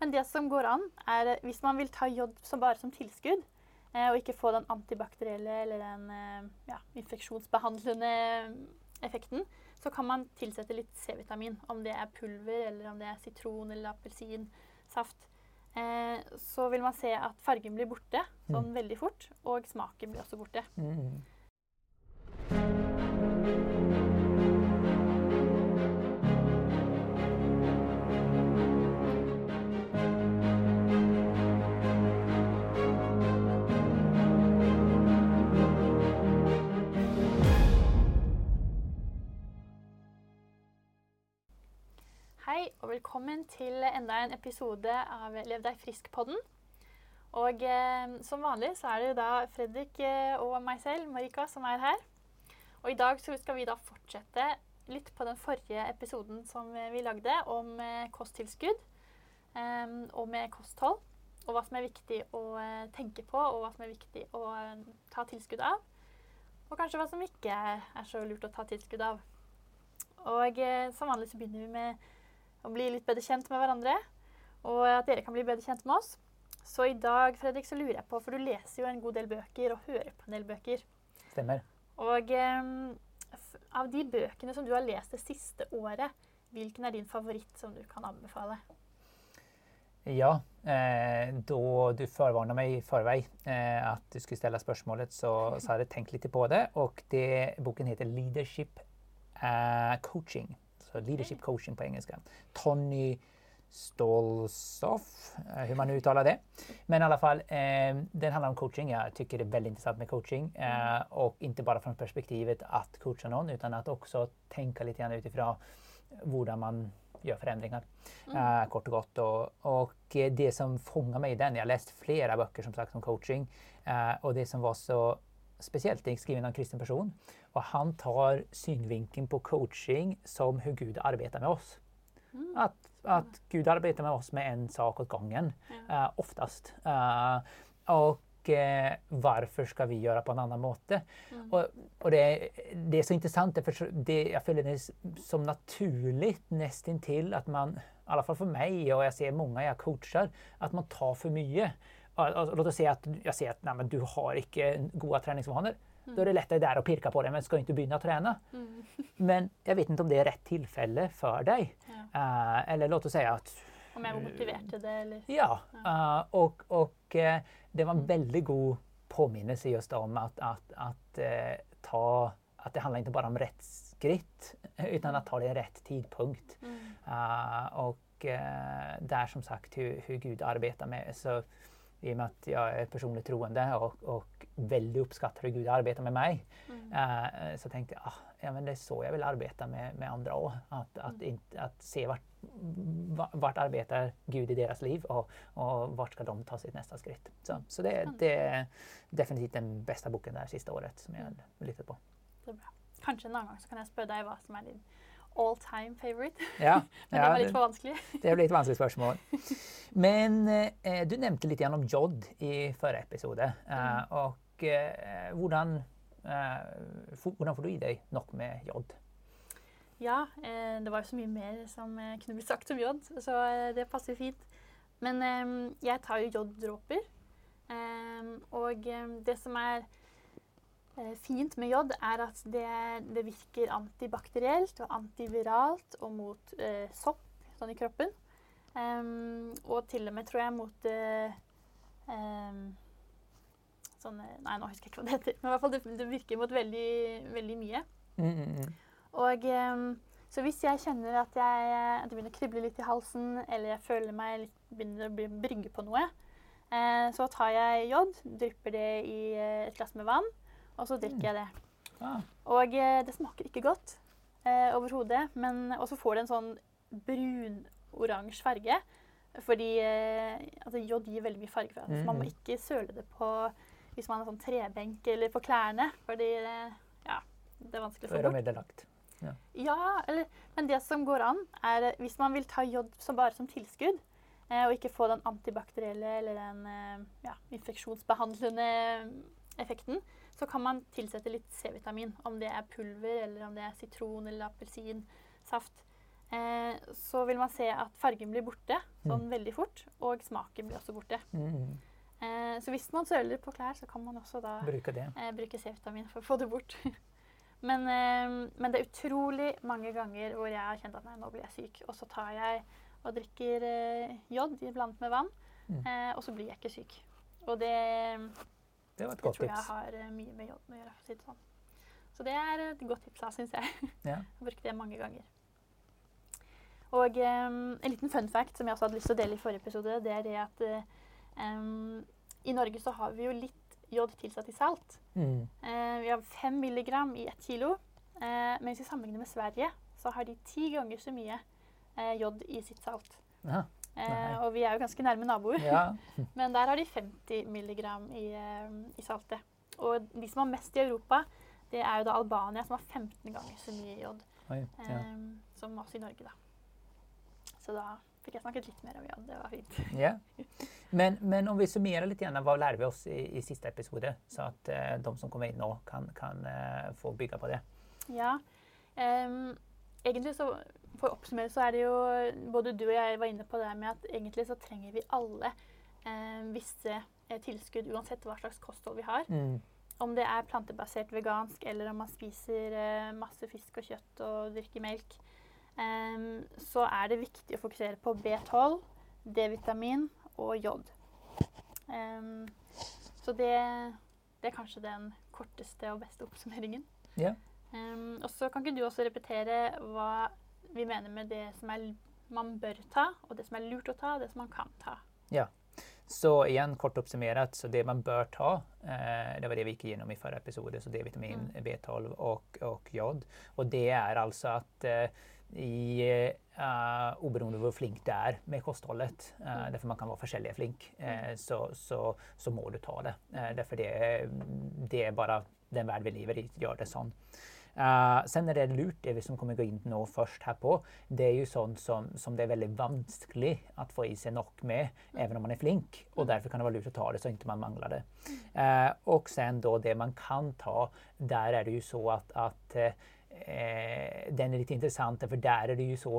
Men det som går an, er eh, hvis man vil ta jod som bare som tilskudd, eh, og ikke få den antibakterielle eller den eh, ja, infeksjonsbehandlende effekten, så kan man tilsette litt C-vitamin. Om det er pulver, eller om det er sitron eller appelsinsaft. Eh, så vil man se at fargen blir borte sånn veldig fort, og smaken blir også borte. Mm. Hei, og velkommen til enda en episode av Lev deg frisk-podden. Og eh, som vanlig så er det da Fredrik eh, og meg selv, Marika, som er her. Og i dag så skal vi da fortsette litt på den forrige episoden som eh, vi lagde om eh, kosttilskudd eh, og med kosthold. Og hva som er viktig å tenke på, og hva som er viktig å ta tilskudd av. Og kanskje hva som ikke er så lurt å ta tilskudd av. Og som vanlig så begynner vi med å bli litt bedre kjent med hverandre. Og at dere kan bli bedre kjent med oss. Så i dag, Fredrik, så lurer jeg på, for du leser jo en god del bøker og hører på en del bøker. Stemmer. Og eh, av de bøkene som du har lest det siste året, hvilken er din favoritt som du kan anbefale? Ja, eh, da du forvarna meg i forvei eh, at du skulle stille spørsmålet, så, så hadde jeg tenkt litt på det Og det, boken heter Leadership uh, Coaching. Så Leadership Coaching på engelsk. Tony Stolzoff, eh, hur man nu uttalar det. Men i alla fall, eh, den handlar om coaching. Jag tycker det är väldigt intressant med coaching. Eh, och inte bara från perspektivet att coacha någon utan att också tänka lite grann utifrån hur man gör förändringar. Eh, kort och gott. Och, och det som fångar mig i den, jag har läst flera böcker som sagt om coaching. Eh, och det som var så speciellt, det är skriven av en kristen person. Och han tar synvinkeln på coaching som hur Gud arbetar med oss. Att, att Gud arbetar med oss med en sak åt gången, uh, oftast. Uh, och eh, varför ska vi göra på en annan måte? Och, och det, det är så intressant, för det, jag följer det som naturligt nästintill att man, i alla fall för mig och jag ser många jag coachar, att man tar för mycket. Och, och, låt oss säga att jag ser att nej, men du har inte goda träningsvanor. Då er det lettere där att pirka på det, men skal ikke begynne å trene. Mm. Men jeg vet ikke om det er rett tilfelle for deg. Ja. Uh, eller låt oss si at Om jeg var motivert til det, eller Ja, Uh, og, og uh, det var en veldig god påminnelse just om at, at, at ta, at det handler ikke bare om rett skritt utan att ta det i rett tidpunkt. Og och det er som sagt hur, hur Gud arbeider med så i og med at jeg er personlig troende og, och väldigt oppskatter Gud arbetar med mig eh, så tenkte jeg ah, ja, men det er så jeg vil arbeide med, med andre òg. At, at, mm. at, se vart, arbeider vart arbetar Gud i deres liv og, og vart skal de ta sitt neste skritt. Så, så det, det er definitivt den beste boken det siste året som jeg har lyttet på. det er bra. Kanskje en annen gang så kan jeg spørre deg hva som er din all time favorite. Ja, Men det var litt for vanskelig. Det blir et vanskelig spørsmål. Men eh, du nevnte litt om jod i forrige episode. Eh, og eh, hvordan, eh, hvordan får du i deg nok med jod? Ja, eh, det var jo så mye mer som eh, kunne blitt sagt om jod, så det passer fint. Men jeg tar jo joddråper. Og det som er fint med jod, er at det, det virker antibakterielt og antiviralt og mot sopp sånn i kroppen. Um, og til og med, tror jeg, mot eh, eh, sånn eh, Nei, nå husker jeg ikke hva det heter. Men i hvert fall det, det virker mot veldig, veldig mye. Mm, mm, mm. Og ehm, så hvis jeg kjenner at, jeg, at det begynner å krible litt i halsen, eller jeg føler meg litt, begynner å bli brygge på noe, eh, så tar jeg jod, drypper det i eh, et glass med vann, og så drikker jeg det. Ah, Og eh, det smaker ikke godt eh, overhodet, men og så får det en sånn brun-oransje farge. Fordi eh, altså, jod gir veldig mye farge. For, det, Så man må Mhm. ikke søle det på hvis man har sånn trebenk eller på klærne. Fordi ja, det er vanskelig å få bort. ødelagt. Ja, eller, men det som går an, er eh, hvis man vil ta jod som bare som tilskudd, eh, og ikke få den antibakterielle eller den eh, ja, infeksjonsbehandlende effekten, så kan man tilsette litt C-vitamin. Om det er pulver, eller om det er sitron eller appelsinsaft. eh, så vil man se at fargen blir borte sånn Mm. veldig fort, og smaken blir også borte. Mm. Eh, så hvis man søler på klær, så kan man også da bruke, eh, bruke C-vitamin for å få det bort. men, eh, men det er utrolig mange ganger hvor jeg har kjent at nei, nå blir jeg syk. Og så tar jeg og drikker eh, jod iblant med vann, Mm. eh, og så blir jeg ikke syk. Og det, Det var et det godt tror jeg har eh, mye med joden å gjøre. for å si det sånn. Så det er et godt tips, da, syns jeg. Ja. Jeg det mange ganger. Og eh, en liten fun fact som jeg også hadde lyst til å dele i forrige episode, det er det at eh, em, i Norge så har vi jo litt jod tilsatt i salt. Mm. Uh, vi har fem milligram i ett kilo. Uh, men hvis vi sammenligner med Sverige, så har de ti ganger så mye uh, jod i sitt salt. Ja. Og vi er jo ganske nærme naboer. ja. Men der har de 50 milligram i, i saltet. Og de som har mest i Europa, det er jo da Albania, som har 15 ganger så mye jod Oi, ja. um, som oss i Norge, da. Så da fikk jeg snakket litt mer om jod. Det var fint. Ja. Men, men om vi summerer litt, igjen, hva lærte vi oss i, i siste episode? Så at eh, de som kommer inn nå, kan, kan eh, få bygge på det. Ja. Um, egentlig så For å oppsummere så er det jo Både du og jeg var inne på det med at egentlig så trenger vi alle eh, visse tilskudd uansett hva slags kosthold vi har. Mm. Om det er plantebasert vegansk, eller om man spiser eh, masse fisk og kjøtt og drikker melk, um, så er det viktig å fokusere på B12, D-vitamin og jod. Um, så det, det er kanskje den korteste og beste oppsummeringen. Ja. Um, og så kan ikke du også repetere hva vi mener med det som er, man bør ta, og det som er lurt å ta, og det som man kan ta. Ja. Så igjen, kort oppsummert, så det man bør ta, eh, det var det vi gikk gjennom i forrige episode, så D-vitamin, B12 og, og jod. Og det er altså at eh, i, eh, oberoende hvor flink du er med kostholdet, uh, derfor man kan være forskjellig flink, uh, så, så, så må du ta det. Eh, derfor det, det er bare den verden vi lever i, gjør det sånn. Uh, sen er det lurt, det vi som kommer gå inn nå først her på, det er jo sånn som, som det er veldig vanskelig å få i seg nok med, even om man er flink. Og derfor kan det være lurt å ta det så ikke man mangler det. Uh, og sen da det man kan ta, der er det jo så at, at eh, den er litt interessant, for der er det jo så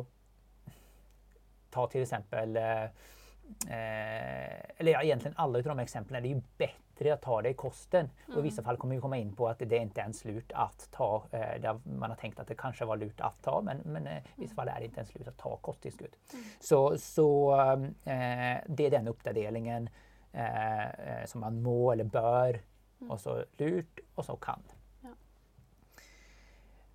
Ta til eksempel eh, eh, Eller ja, egentlig alle av de eksemplene. Det er jo bedre å ta det i kosten. Og i visse fall kommer vi komme inn på at det ikke ens lurt å ta. Eh, der man har tenkt at det kanskje var lurt å ta, men, men i visse fall er det ikke ens lurt å ta kosttilskudd. Så, så eh, det er den oppdateringen eh, som man må eller bør, og så lurt, og så kan. Ja.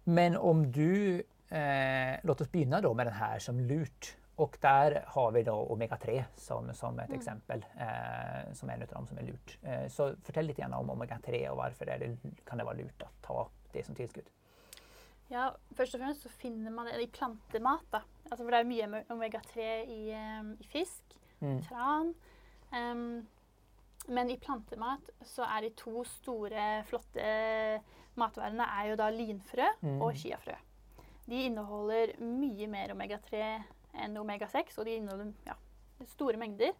Men om du eh, Låt oss begynne med den her som lurt. Og der har vi da omega-3 som, som et eksempel, eh, som en av dem som er lurt. Eh, så fortell litt gjerne om omega-3, og hvorfor er det, kan det være lurt å ta det som tilskudd. Ja, først og fremst så finner man det i plantemat. da. Altså, for det er mye omega-3 i, em, i fisk, Mm. tran. Um, men i plantemat så er de to store, flotte matvarene er jo da linfrø Mm. og chiafrø. De inneholder mye mer omega-3 enn omega-6, og de inneholder ja, store mengder.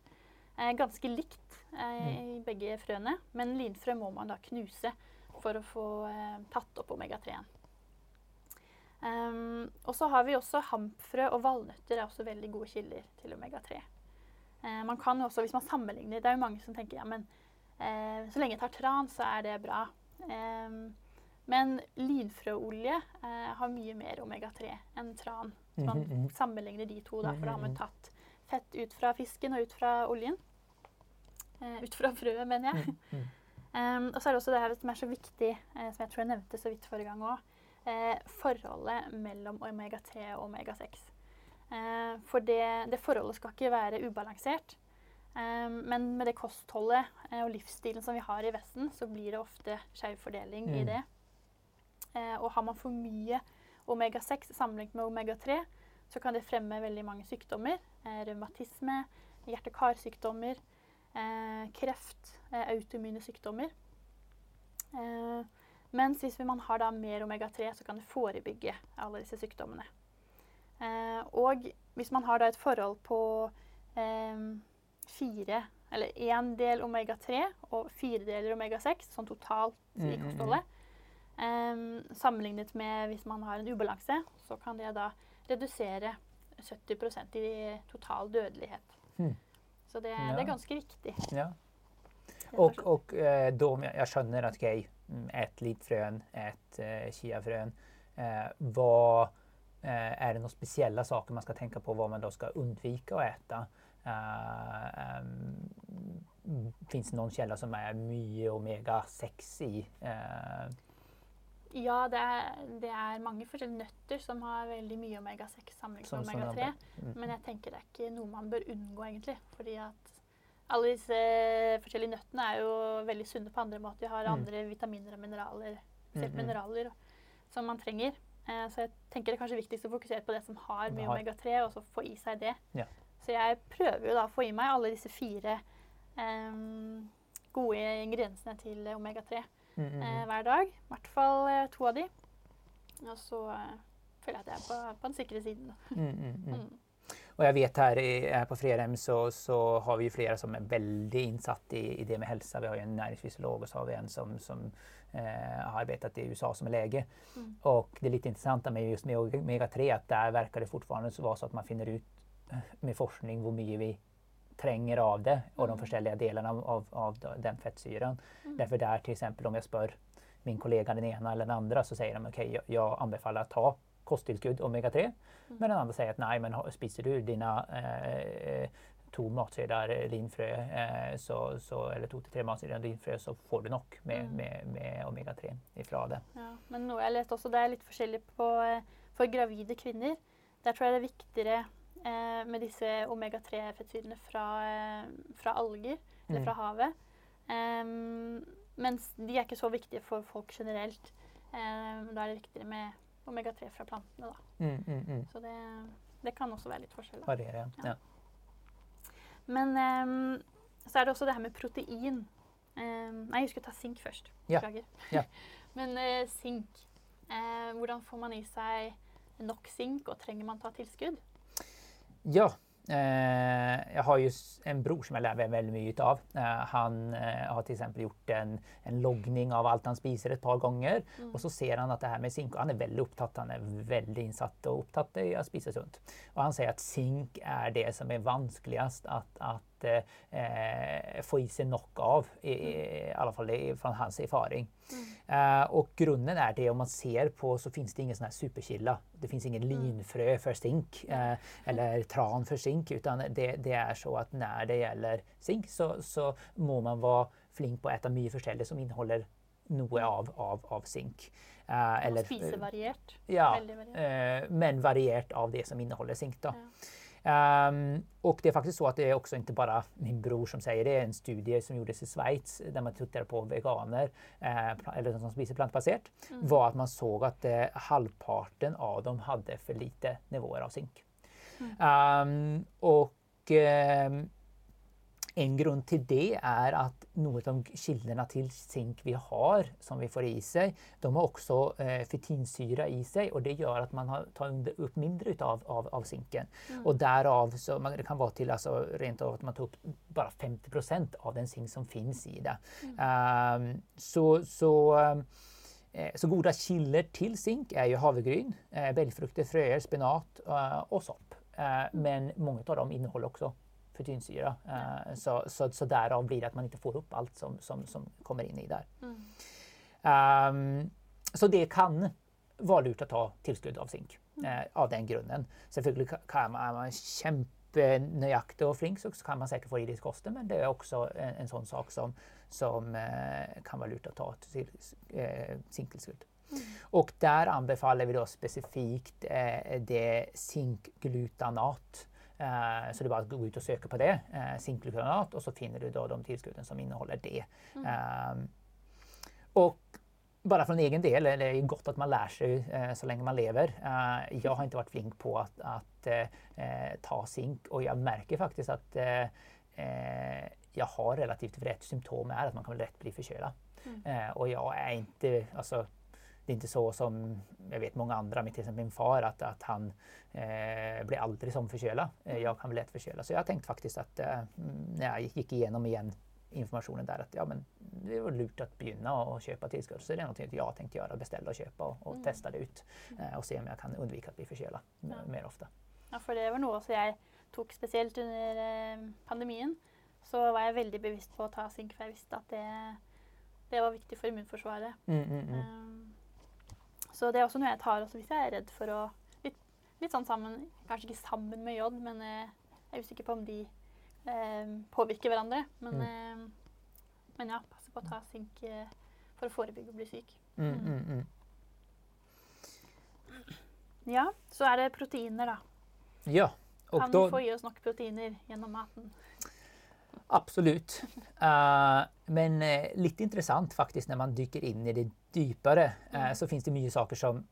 Eh, ganske likt eh, i begge frøene, men linfrø må man da knuse for å få eh, tatt opp omega-3-en. Um, og så har vi også hampfrø og valnøtter er også veldig gode kilder til omega-3. Eh, man kan også, hvis man sammenligner, Det er jo mange som tenker ja, men eh, så lenge jeg tar tran, så er det bra. Um, men linfrøolje eh, har mye mer omega-3 enn tran. Så man Mhm, mhm. sammenligner de to, da, for da har man Mhm, tatt fett ut fra fisken og ut fra oljen. Eh, ut fra frøet, mener jeg. Um, og så er det også det her som er så viktig, eh, som jeg tror jeg nevnte så vidt forrige gang òg. Eh, forholdet mellom omega-3 og omega-6. Eh, for det, det forholdet skal ikke være ubalansert. Men med det kostholdet eh, og livsstilen som vi har i Vesten, så blir det ofte skjev fordeling i Mm. det. Eh, og har man for mye omega-6 sammenlignet med omega-3, så kan det fremme veldig mange sykdommer. Eh, revmatisme, hjerte-karsykdommer, eh, kreft, eh, autoimmune sykdommer. Eh, mens hvis man har mer omega-3, så kan det forebygge alle disse sykdommene. Eh, og hvis man har et forhold på eh, fire, eller én del omega-3 og fire deler omega-6, sånn totalt i Mm, mm, mm. kostholdet, eh, sammenlignet med hvis man har en ubalanse, så kan det da redusere 70% i total dødelighet. Hmm. Så det, Ja. det er ganske viktig. Ja. Og, og Och, slett. och eh, da jeg skjønner at skönjer et litt frøen, et eh, kiafrøen Eh, hva, eh, Er det noen spesielle saker man skal tenke på hva man da skal unnvike å ete? Uh, um, Fins det noen kjeller som er mye omega-6 i? Eh, Ja, det er, det er mange forskjellige nøtter som har veldig mye omega-6 sammenlignet med omega-3. mm, Men jeg tenker det er ikke noe man bør unngå, egentlig. Fordi at alle disse forskjellige nøttene er jo veldig sunne på andre måter. De har Mm. andre vitaminer og mineraler, spesielt Mm, mm. mineraler som man trenger. Eh, så jeg tenker det er kanskje viktigst å fokusere på det som har mye omega-3, og så få i seg det. Ja. Så jeg prøver jo da å få i meg alle disse fire eh, gode ingrediensene til omega-3 mm, mm, eh, mm. hver dag. I hvert fall eh, to av de. Og så eh, føler jeg at jeg er på, på den sikre siden. Mm, mm, mm. Och jag vet her, her på Fredhem så, så har vi flere som er veldig innsatt i, i det med helse. Vi har jo en næringsfysiolog og så har vi en som, som eh, har arbeidet i USA som lege. Og det litt interessante med just med omega-3 at der virker det så at så att man finner ut eh, med forskning hvor mye vi tränger av det och de forskjellige delene delarna av, av, av den fettsyran. Mm. Därför där till exempel om jag spör min kollega den ena eller den andra så säger de okej jag, jag anbefaller att ta kosttillskudd omega-3. Men den andra säger att nej men spiser du dina eh, to matsedlar linfrø, eh, så, så, eller to til tre matsedlar linfrø, så får du nok med, Mm. med, med omega-3 ifra det. Ja, men noe jeg leste også, det er litt forskjellig på, eh, for gravide kvinner. Der tror jeg det er viktigere eh, med disse omega-3-fettsyrene fra, eh, fra alger, eller Mm. fra havet. Em, mens de er ikke så viktige for folk generelt. Em, da er det viktigere med omega-3 fra plantene. Da. Mm, mm, mm. Så det, det kan også være litt forskjell. Det? Ja. Ja. Men em, så er det også det her med protein. Nei, jeg skulle ta sink først. Beklager. Ja. Men eh, sink. Eh, hvordan får man i seg nok sink, og trenger man ta tilskudd? Ja, eh, jag har jo en bror som jeg lærer veldig mye ut av. Eh, han eh, har f.eks. gjort en, en loggning av alt han spiser et par ganger. Mm. Og så ser han at det her med sink han er veldig opptatt, han er veldig insatt og opptatt i å spise sunt. Og han sier at sink er det som er vanskeligst at, att eh, eh, få i sig nok av, i, i alla fall fra från hans erfaring. Eh, och grunden är det om man ser på så finns det ingen sån här superkilla. Det finns ingen linfrö för zink eh, eller tran för zink utan det, det är så att när det gäller zink så, så må man vara flink på att äta mycket forskjellig som innehåller noe av, av, av sink. Eh, Eller, spise variert. ja, variert. eh, men variert av det som inneholder sink. da. Ja. Ehm, och det är faktiskt så att det är också inte bara min bror som säger det. En studie som gjordes i Schweiz där man tittade på veganer, eh, eller de som spiser plantbaserat, Mm. var att man såg att eh, halvparten av dem hade för lite nivåer av zink. Mm. Um, och ehm, en grunn til det er at noen av kildene til zink vi har, som vi får i seg, de har også eh, fetinsyra i seg. og det gjør at man har, tar opp mindre utav, av, av zinken. Mm. Og derav, så man, det kan være til altså, rent av at man tar opp bare 50% av den zink som finnes i det. Ehm, så, så, um, så gode kilder til zink er jo havregryn, eh, frøer, fröer, spenat eh, och sopp. Men mange av dem innehåller också fetynsyra. Eh, så, så, så därav blir det att man inte får upp allt som, som, som kommer in i där. Mm. Um, så det kan vara lurt att ta tillskudd av zink eh, av den grunden. Selvfølgelig kan man, man kjempenøyaktig og flink, så kan man sikkert få i det i kosten, men det er også en, en sånn sak som, som eh, kan være lurt å ta til eh, zinktilskudd. Mm. Og der anbefaler vi da specifikt eh, det zinkglutanat. Eh, så det er bare å gå ut og søke på det, eh, zinkglutanat, og så finner du da de tilskuddene som innehåller det. Mm. og bare for en egen del, det er godt at man lærer sig eh, så lenge man lever. jeg har ikke vært flink på å att eh, eh, ta sink, og jeg merker faktisk at eh, eh, har relativt rett symptom er at man kan lätt bli forkjøla. Mm. og jeg er ikke inte, alltså, det är inte så som jag vet många andra, till exempel min far, att, att han eh, blir aldrig som förkölad. Eh, jag kan bli lätt förkölad. Så jag tänkte tänkt faktiskt att eh, mm, när jag gick igenom igen informationen där att ja, men det var lurt att begynne å kjøpe tillskott. Så det är noe jeg har tenkt gjøre, bestelle og kjøpe og, og Mm. testa det ut. Eh, og se om jeg kan undvika att bli forkjøla Ja. mer ofte. Ja, för det var noe som jeg tok spesielt under eh, pandemien. Så var jeg veldig bevisst på å ta zink, for jeg visste at det, det var viktig for immunforsvaret. Mm, mm, mm. Um, så det er også noe jeg tar også hvis jeg er redd for å Litt, litt sånn sammen, kanskje ikke sammen med jod, men eh, jeg er usikker på om de eh, påvirker hverandre. Men, Mm. eh, men ja, passe på å ta sink eh, for å forebygge å bli syk. Mm, mm, mm. Ja, så er det proteiner, da. Ja, og Kan da få i oss nok proteiner gjennom maten? Absolut. Uh, men uh, litt interessant faktisk når man dyker inn i det dypere, Uh, så finnes det mye saker som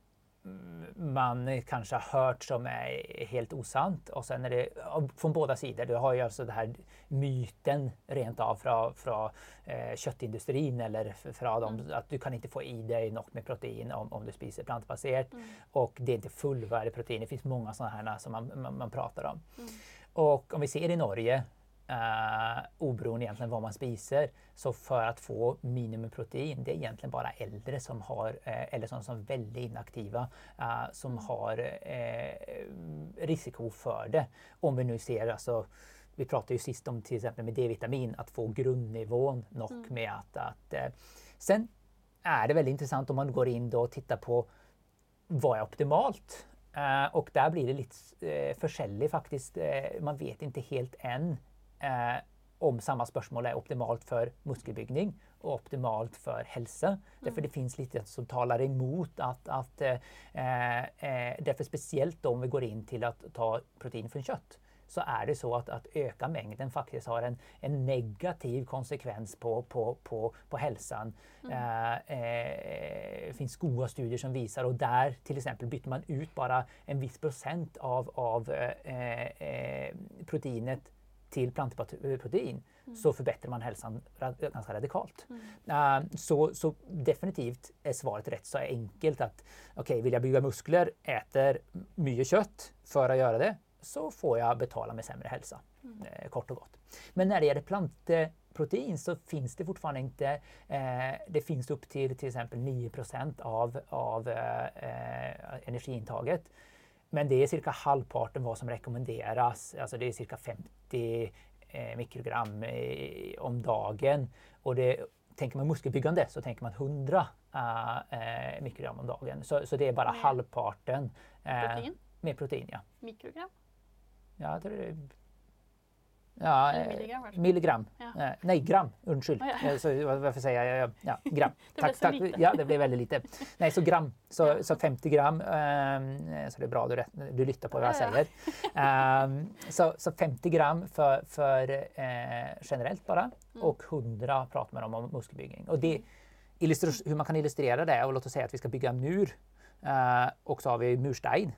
man kanskje har hørt som er helt osant. Og så er det av- begge båda sidor. Du har jo altså det her myten rent av fra, fra eh, kjøttindustrien eller fra dem Mm. at du kan ikke få i deg nok med protein om, om du spiser plantebasert. Mm. Og det er ikke fullverdig protein. Det fins mange sånne her som man, man, man prater om. Mm. Og om vi ser i Norge, eh, oberoende egentligen vad man spiser, så för att få minimum protein, det är egentligen bara äldre som har, eh, eller som, som är väldigt inaktiva, eh, som har eh, risiko för det. Om vi nu ser alltså vi pratade ju sist om till exempel med D-vitamin, att få grundnivån nog Mm. med att... att eh, sen är det väldigt intressant om man går in då och tittar på vad är optimalt? Uh, och där blir det lite eh, forskjellig faktisk. Uh, man vet ikke helt än eh, om samme spørsmål er optimalt for muskelbygning og optimalt for helse. Därför det finnes litt som taler imot at, at eh, Derfor spesielt speciellt om vi går in til å ta protein fra kjøtt, så er det så at, at øka mengden faktisk har en, en negativ konsekvens på, på, på, på helsen. Mm. eh, det finnes gode studier som viser, og der f.eks. bytter byter man ut bare en viss procent av, av eh, eh, proteinet till mm. så förbättrar man hälsan ganske ganska radikalt. Uh, så, så definitivt är svaret rätt så enkelt att okej, vill jag bygga muskler, äter mycket kött för att göra det, så får jag betala med sämre hälsa. Uh, kort och gott. Men när det gäller planteprotein så finns det fortfarande inte, uh, det finns upp till till exempel 9% av, av eh, eh, energiintaget. Men det är cirka halvparten vad som rekommenderas, alltså det är cirka 50 eh, mikrogram eh, om dagen. Och det, tänker man muskelbyggande så tänker man 100 eh, mikrogram om dagen. Så, så det är bara Med halvparten eh, Protein? med protein. Ja. Mikrogram? Ja, jag tror det Ja, eh, milligram. Ja. Nei, gram. Unnskyld. Oh, ja. Eh, Så, hvorfor sier jeg? Ja, gram. Det takk. så lite. Ja, det ble veldig lite. Nei, så gram. Så, så 50 gram. eh, så det er bra du, du lytter på hva jeg sier. ja. Eh, så, så 50 gram for, for eh, generellt bara. Mm. 100 prater man om, om muskelbygging. Og det, illustrar, hur man kan illustrere det, og låt oss si at vi skal bygge en mur. og så har vi murstein.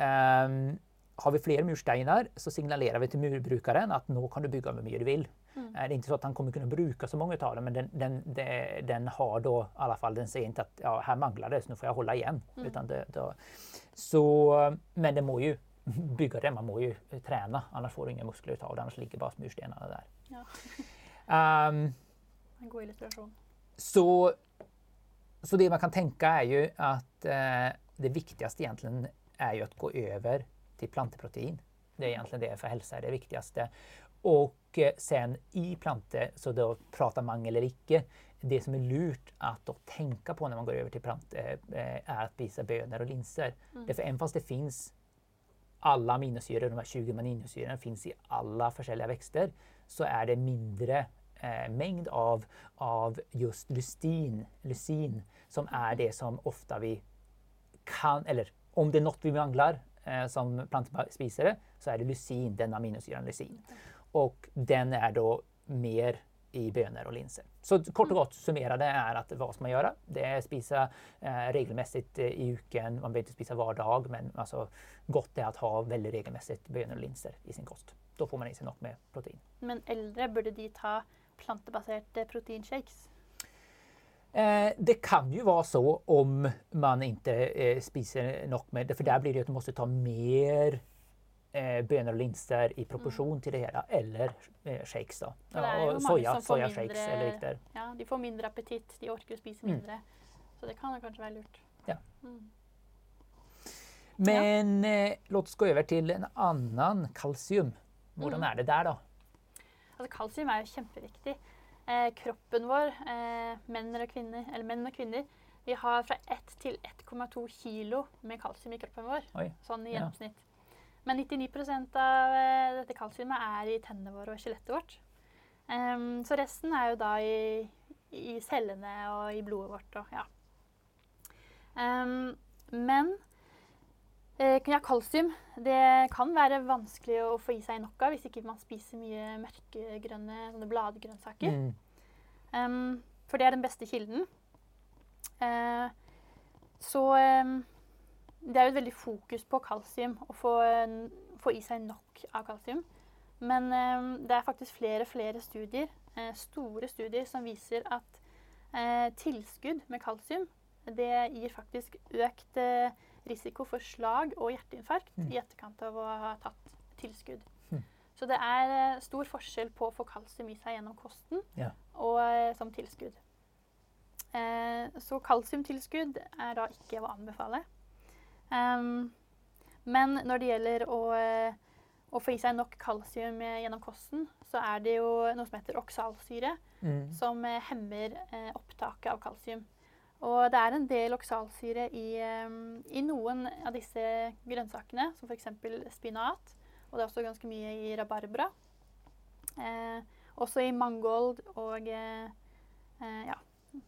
Ehm, har vi flere mursteiner så signalerer vi til murbrukeren at nå kan du bygge hvor mye du vil. Mm. Eh, Det er ikke så at han kommer kunne bruke så mange av dem, men den, den, den, den har da i alle fall, den sier ikke at ja, her mangler det, så nå får jeg holde igjen. Mm. Utan det, da, så, men det må jo bygge det, man må jo trene, annars får du ingen muskler ut av det, annars ligger bare mursteinene der. Ja. um, En god illustrasjon. så, så det man kan tenke er jo at uh, det viktigste egentlig er jo å gå over til planteprotein. Det er egentlig det for hälsa er det viktigste. Og eh, sen i plante, så da prater mange eller ikke, det som er lurt å tenke på når man går over til plante, eh, er å spise bønner og linser. Mm. Därför även fast det finns alla aminosyror, de här 20 aminosyrorna finns i alla forskjellige växter, så är det mindre eh, mängd av, av just lystin, lysin som är det som ofta vi kan, eller om det är något vi manglar eh, som plantespisere, så er det lysin, den aminosyren lysin. Og den er da mer i bønner og linser. Så kort og godt summerade er at hva skal man gjøre? Det er spise eh, regelmässigt eh, i uken. Man bør ikke spise hver dag, men altså, godt er å ha veldig regelmessig bønner og linser i sin kost. Da får man i seg nok med protein. Men eldre, burde de ta plantebaserte proteinshakes? Eh, det kan ju vara så om man inte eh, spiser nok med det, för där blir det att du måste ta mer eh, og och linser i proporsjon til det hele, eller shakes. da. Ja, jo soya, som får mindre- eller riktig. Ja, de får mindre appetitt, de orker å spise Mm. mindre. Så det kan jo kanskje være lurt. Ja. Mm. Men eh, låt oss gå over til en annen kalsium. Hvordan Mm. er det der, da? Altså, kalsium er jo kjempeviktig. Eh, kroppen vår, eh, menn og kvinner, eller menn og kvinner, vi har fra 1 til 1,2 kilo med kalsium i kroppen vår. Oi. Sånn i Ja. gjennomsnitt. Men 99% av eh, dette kalsiumet er i tennene våre og skjelettet vårt. Um, så resten er jo da i, i cellene og i blodet vårt og ja. Um, men eh, kalsium det kan være vanskelig å få i seg nok av hvis ikke man spiser mye mørkegrønne bladgrønnsaker. Mm. Um, for det er den beste kilden. Uh, så um, det er jo et veldig fokus på kalsium, å få, få i seg nok av kalsium. Men um, det er faktisk flere og flere studier, uh, store studier, som viser at uh, tilskudd med kalsium det gir faktisk økt eh, risiko for slag og hjerteinfarkt Mm. i etterkant av å ha tatt tilskudd. Mm. Så det er eh, stor forskjell på å få kalsium i seg gjennom kosten Ja. og eh, som tilskudd. Eh, så kalsiumtilskudd er da ikke å anbefale. Um, men når det gjelder å, eh, å få i seg nok kalsium gjennom kosten, så er det jo noe som heter oksalsyre, Mm. som hemmer eh, opptaket av kalsium. Og det er en del oksalsyre i, i noen av disse grønnsakene, som f.eks. spinat. Og det er også ganske mye i rabarbra. Eh, også i mangold og eh, eh, ja,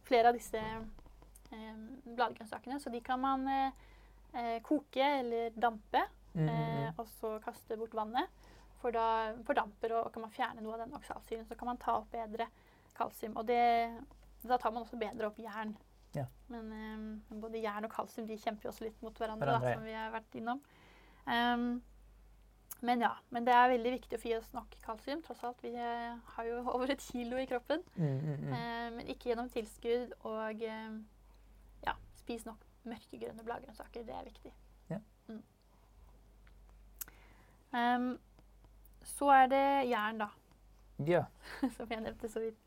flere av disse eh, bladgrønnsakene. Så de kan man eh, eh, koke eller dampe, Mm, mm, eh, mm. og så kaste bort vannet. For da fordamper og kan man fjerne noe av den oksalsyren. Så kan man ta opp bedre kalsium. Og det, da tar man også bedre opp jern. Ja. Men um, både jern og kalsium de kjemper jo også litt mot hverandre, Hverandre, da, som vi har vært innom. Um, men ja, men det er veldig viktig å få i oss nok kalsium. Tross alt, vi eh, har jo over et kilo i kroppen. Mm, mm, mm. Eh, men ikke gjennom tilskudd. Og eh, ja, spis nok mørkegrønne bladgrønnsaker. Det er viktig. Ja. Mm. Em, så er det jern, da, Ja. som jeg nevnte så vidt.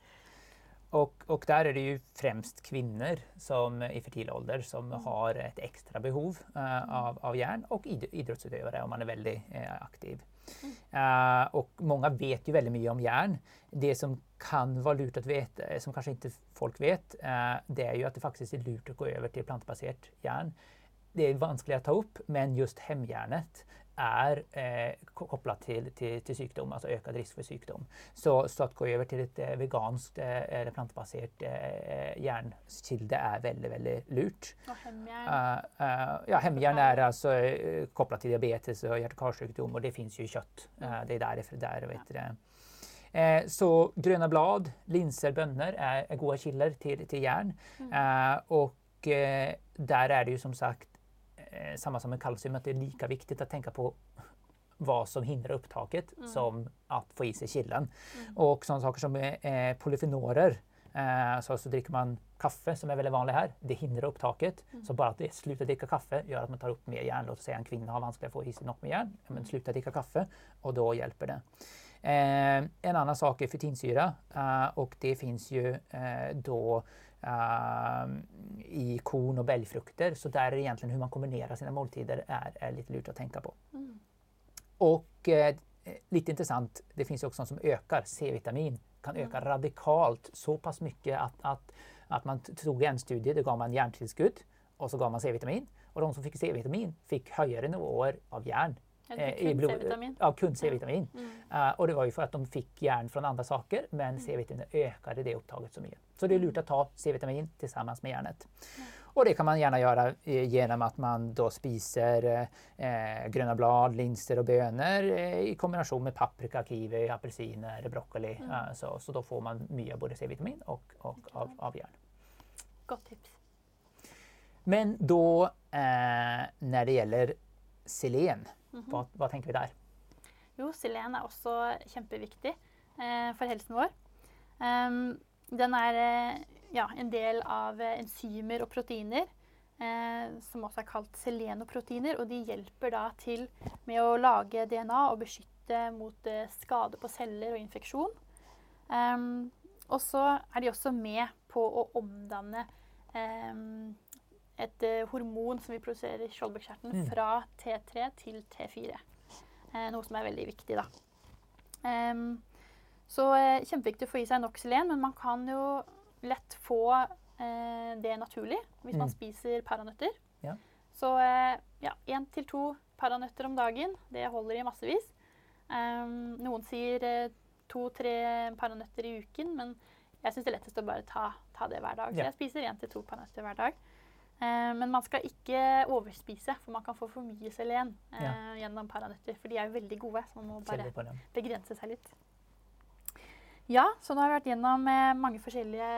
Och, och där är det ju främst kvinnor som i fertil ålder som Mm. har et ekstra behov uh, av, av jern, og id, idrottsutövare om man er veldig uh, aktiv. Uh, og mange vet jo veldig mye om jern. Det som kan være lurt å veta, eh, som kanskje ikke folk vet, det er jo at det faktisk er lurt å gå over til plantebasert jern. Det er vanskelig å ta opp, men just hemjärnet är eh, kobla kopplat til, til, sykdom, altså økt risiko risk sykdom. sjukdom. Så, så at gå over til et vegansk veganskt eh, eller plantebasert eh, jernkilde er veldig, veldig lurt. Og hemjern. Uh, uh, ja, hemjern er altså uh, kopplat til diabetes og hjerte- og det fins jo i kjøtt. Uh, det er der, der vet dere. det. Eh, så grønne blad, linser, bønner er gode goda kilder til jern. Mm. Eh, og eh, der er det jo som sagt eh, samma som med kalcium, att det är lika viktigt att tänka på vad som hindrar mm. som att få i sig killen. Och sådana saker som eh, polyfenoler, eh, så, så dricker man kaffe som är väldigt vanligt här, det hindrar Mm. Så bara att sluta dricka kaffe gör att man tar upp mer järn. Låt oss säga en kvinna har vanskligt att få i sig något med järn, men sluta dricka kaffe och då hjälper det. Eh, en annan sak är fytinsyra eh, och det finns ju eh, då eh, i korn och belgfrukter. Så där är det egentligen hur man kombinerar sina måltider är, är lite lurt att tänka på. Mm. Och eh, lite intressant, det finns også också sånt som ökar C-vitamin. Kan öka radikalt så pass mycket att, att, att man tog en studie, då gav man järntillskudd och så gav man C-vitamin. Och de som fick C-vitamin fick høyere nivåer av järn kun av kun C-vitamin. Mm. Uh, og det var jo for at de fikk jern fra andre saker men C-vitamin økte det opptaket så mye. Så det er lurt å ta C-vitamin tillsammans med järnet. Og det kan man gjerne gjøre eh, genom att man da spiser eh, grønne blad, linser og bønner eh, i kombination med paprika, kiwi, apelsiner, broccoli. Uh, så, så da får man mye av både C-vitamin og, og av, av jern. Godt tips. Men da, når när det gjelder selen, vad, hva tenker vi der? Jo, selen er også kjempeviktig eh, for helsen vår. Um, den er eh, ja, en del av enzymer og proteiner eh, som også er kalt selenoproteiner. Og de hjelper da til med å lage DNA og beskytte mot eh, skade på celler og infeksjon. Um, og så er de også med på å omdanne um, et uh, hormon som vi produserer i skjoldbærsjertelen, Mm. fra T3 til T4. Eh, noe som er veldig viktig, da. Um, så eh, kjempeviktig å få i seg Noxylen, men man kan jo lett få eh, det naturlig hvis man Mm. spiser paranøtter. Ja. Så eh, ja, én til to paranøtter om dagen, det holder i massevis. Um, noen sier eh, to-tre paranøtter i uken, men jeg syns det er lettest å bare ta, ta det hver dag. Så jeg spiser én til to paranøtter hver dag. Eh, men man skal ikke overspise, for man kan få for mye selen eh, Ja. gjennom paranøtter. For de er jo veldig gode, så man må bare begrense seg litt. Ja, så nå har vi vært gjennom eh, mange forskjellige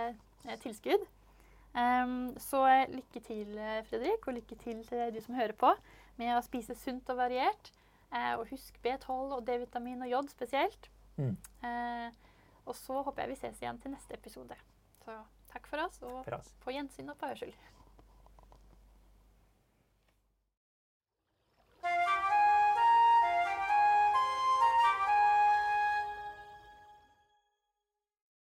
tilskudd. Ehm, så lykke til, Fredrik, og lykke til til du som hører på, med å spise sunt og variert. Og husk B12 og D-vitamin og jod spesielt. Mm. Og så håper jeg vi ses igjen til neste episode. Så takk for oss, og For oss. på gjensyn og på hørsel.